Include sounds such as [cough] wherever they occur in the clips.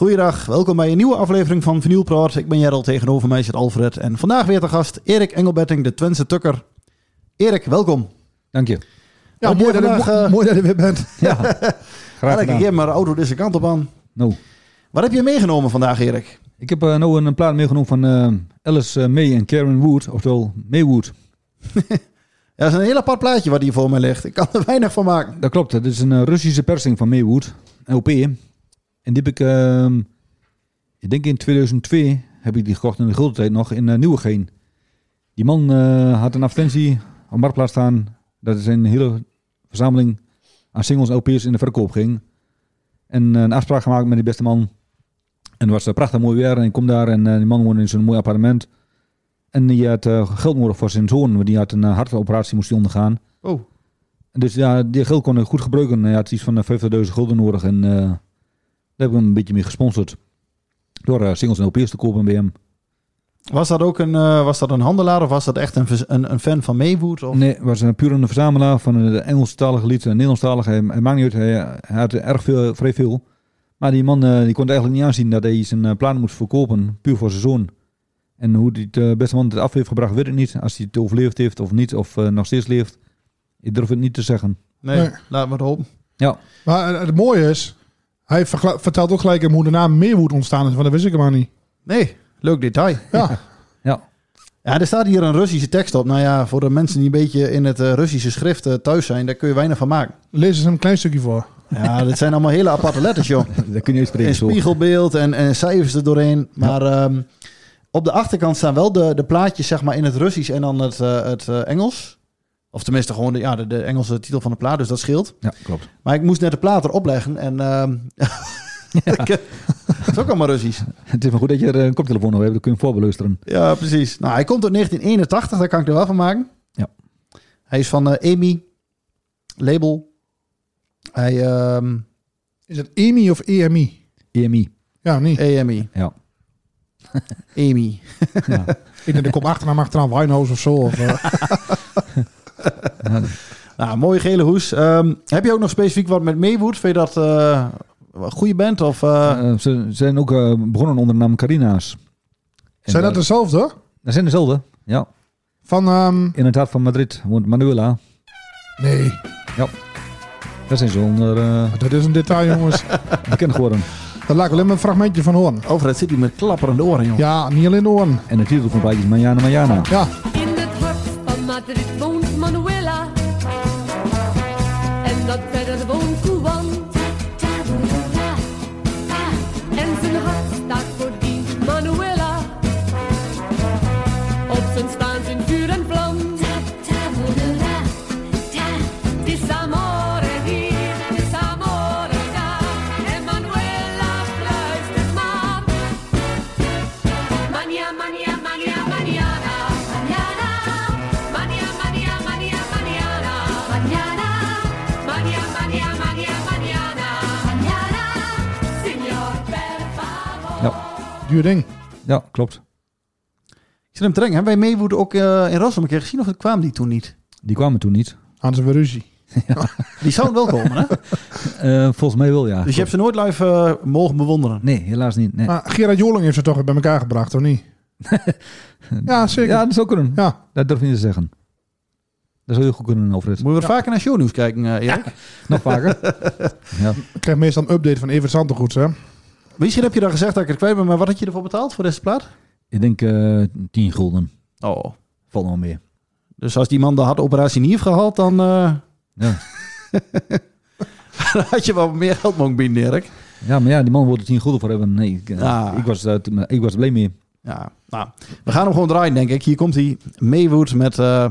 Goeiedag, welkom bij een nieuwe aflevering van Vinyl Praat. Ik ben Gerald, tegenover mij zit Alfred. En vandaag weer te gast Erik Engelbetting, de Twentse Tukker. Erik, welkom. Dank je. Ja, Wat mooi dat, je, mooi dat je weer bent. Ja, graag [laughs] gedaan. hier maar de auto deze kant op aan. Nou, Wat heb je meegenomen vandaag, Erik? ik heb eh nou een plaat meegenomen van eh, Alice eh, May en Karen Wood, oftewel Maywood. [laughs] Ja, dat is een heel apart plaatje wat hier voor mij ligt. Ik kan er [laughs] weinig van maken. Dat klopt, het is een Russische persing van Maywood, LP. En die heb ik, eh, ik denk in 2002, heb ik die gekocht in de gulden tijd nog, in uh, Nieuwegein. Die man eh, had een advertentie op Marktplaats staan, dat is een hele verzameling aan singles en LP's in de verkoop ging. En eh, een afspraak gemaakt met die beste man. En het was prachtig mooi weer en ik kom daar en die man woonde in zo'n mooi appartement. En die had geld nodig voor zijn zoon, want die had een hartoperatie moest hij ondergaan. Oh, Dus ja, die geld kon ik goed gebruiken. Hij had iets van eh, 50.000 gulden nodig en daar heb ik hem een beetje mee gesponsord. Door eh, singles en LP's te kopen bij hem. was dat ook een, eh, was dat een handelaar of was dat echt een, een, een fan van Maywood? Of? Nee, was een puur een verzamelaar van de Engelstalige lied en Nederlandstalige. Hij, hij maakt niet uit, hij, hij had er erg veel, vrij veel. Maar die man eh, die kon eigenlijk niet aanzien dat hij zijn plan moest verkopen, puur voor zijn zoon. En hoe die de beste man het af heeft gebracht, weet ik niet. Als hij het overleefd heeft of niet, of nog steeds leeft. Ik durf het niet te zeggen. Nee, Nee. laat maar hopen. Ja, Maar het mooie is, hij vertelt ook gelijk hem hoe de naam Meerwood ontstaan is, want dat wist ik helemaal niet. Nee, leuk detail. Ja, [laughs] ja. Ja, er staat hier een Russische tekst op. Nou ja, voor de mensen die een beetje in het eh, Russische schrift eh, thuis zijn, daar kun je weinig van maken. lees eens een klein stukje voor. Ja, dit zijn allemaal hele aparte letters, joh. [laughs] dat kun je uitspreken Een zo. spiegelbeeld en, en cijfers er doorheen. Maar ehm, op de achterkant staan wel de, de plaatjes zeg maar, in het Russisch en dan het, eh, het eh, Engels. Of tenminste gewoon de, ja, de, de Engelse titel van de plaat, dus dat scheelt. Ja, klopt. Maar ik moest net de plaat erop leggen en... ehm [laughs] [laughs] ik, eh, dat is ook allemaal Russisch. Het is maar goed dat je er een koptelefoon op hebt, dan kun je hem voorbeluisteren. Ja, precies. Nou, hij komt uit 1981, daar kan ik er wel van maken. Ja. Hij is van eh EMI, label. Hij, ehm Is het EMI of EMI? EMI. Ja, niet. EMI, Ja. EMI. ja. Ik denk, er komt achternaam achteraan Winehouse of zo. Of, eh, Ja, [laughs] Nou, mooie gele hoes. Ehm, heb je ook nog specifiek wat met Maywood? Vind je dat eh, een goede band? Of, eh, Eh, ze zijn ook eh, begonnen onder de naam Carina's. En, zijn dat dezelfde? Dat zijn dezelfde, ja. Van, ehm, In het hart van Madrid woont Manuela. nee, Daar zijn ze onder eh, dat is een detail [laughs] jongens. bekend geworden. Daar laat ik alleen maar een fragmentje van horen. Overheid zit hij met klapperende oren, joh. Ja, niet alleen de oren. En de titel van het plaatje is Mariana Mariana. Ja, In het hart van Madrid woont Manuela. En dat verder woont Juan. En zijn hart staat voor die Manuela. Op zijn staan duur ding. Ja, klopt. Ik zit hem te denken. Hebben wij Maywood ook eh, in Rotterdam een keer gezien? Of kwamen die toen niet? Die kwamen toen niet. Ze weer ruzie. [laughs] [laughs] Die zouden wel komen, hè? [laughs] Eh, volgens mij wel, ja. Dus je hebt ze nooit live eh, mogen bewonderen. Nee, helaas niet. Nee. Maar Gerard Joling heeft ze toch weer bij elkaar gebracht, of niet? ja, zeker. Ja, dat zou kunnen. Ja. Dat durf ik niet te zeggen. Dat zou heel goed kunnen, Alfred. Moeten we wat vaker naar shownieuws kijken, Erik? Nog vaker. ja. Ik krijg meestal een update van Evert Zantegoeds, hè? Misschien heb je dan gezegd dat ik het kwijt ben, maar wat had je ervoor betaald voor deze plaat? Ik denk eh 10 gulden. Oh. Valt nog wel meer. Dus als die man de hartoperatie niet heeft gehad, dan eh, Ja. [laughs] dan had je wel meer geld mogen bieden, Erik. ja, maar ja, die man wilde 10 gulden voor hebben. Nee, ik, eh, Ah. ik, was, ik was er blij mee. Ja, nou, we gaan hem gewoon draaien, denk ik. Hier komt hij, Maywood met... eh,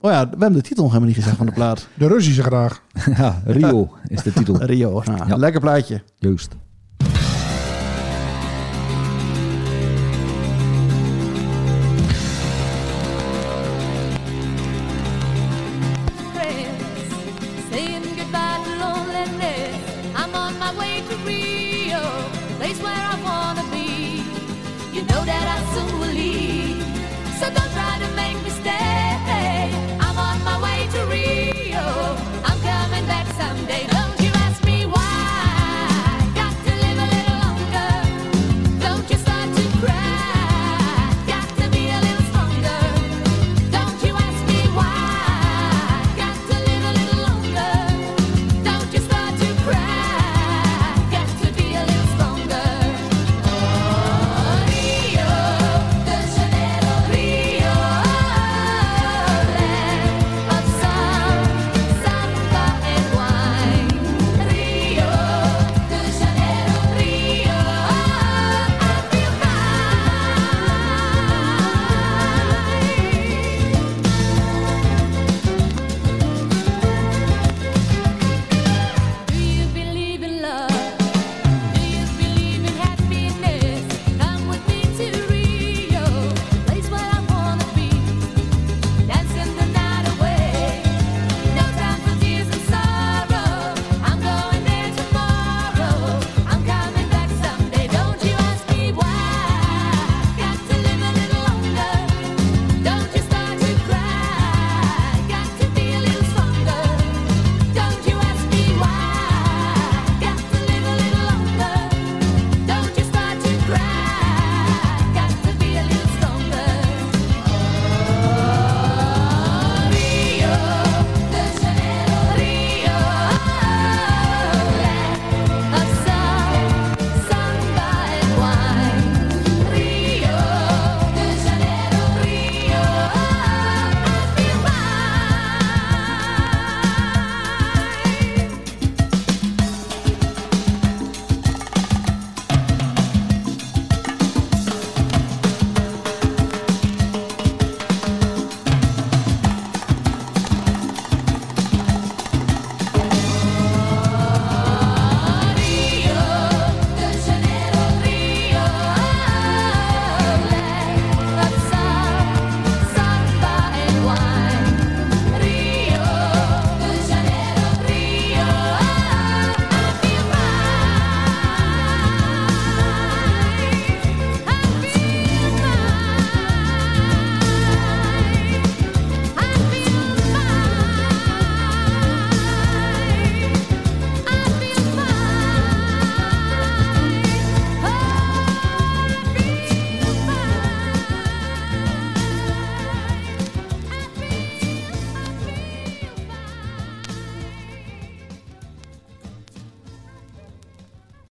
oh ja, we hebben de titel nog helemaal niet gezegd van de plaat. De Russische graag. [laughs] ja, Rio is de titel. [laughs] Rio. Nou, Ja. Lekker plaatje. Juist. saying goodbye to loneliness. I'm on my way to Rio, place where I wanna be. You know that I soon.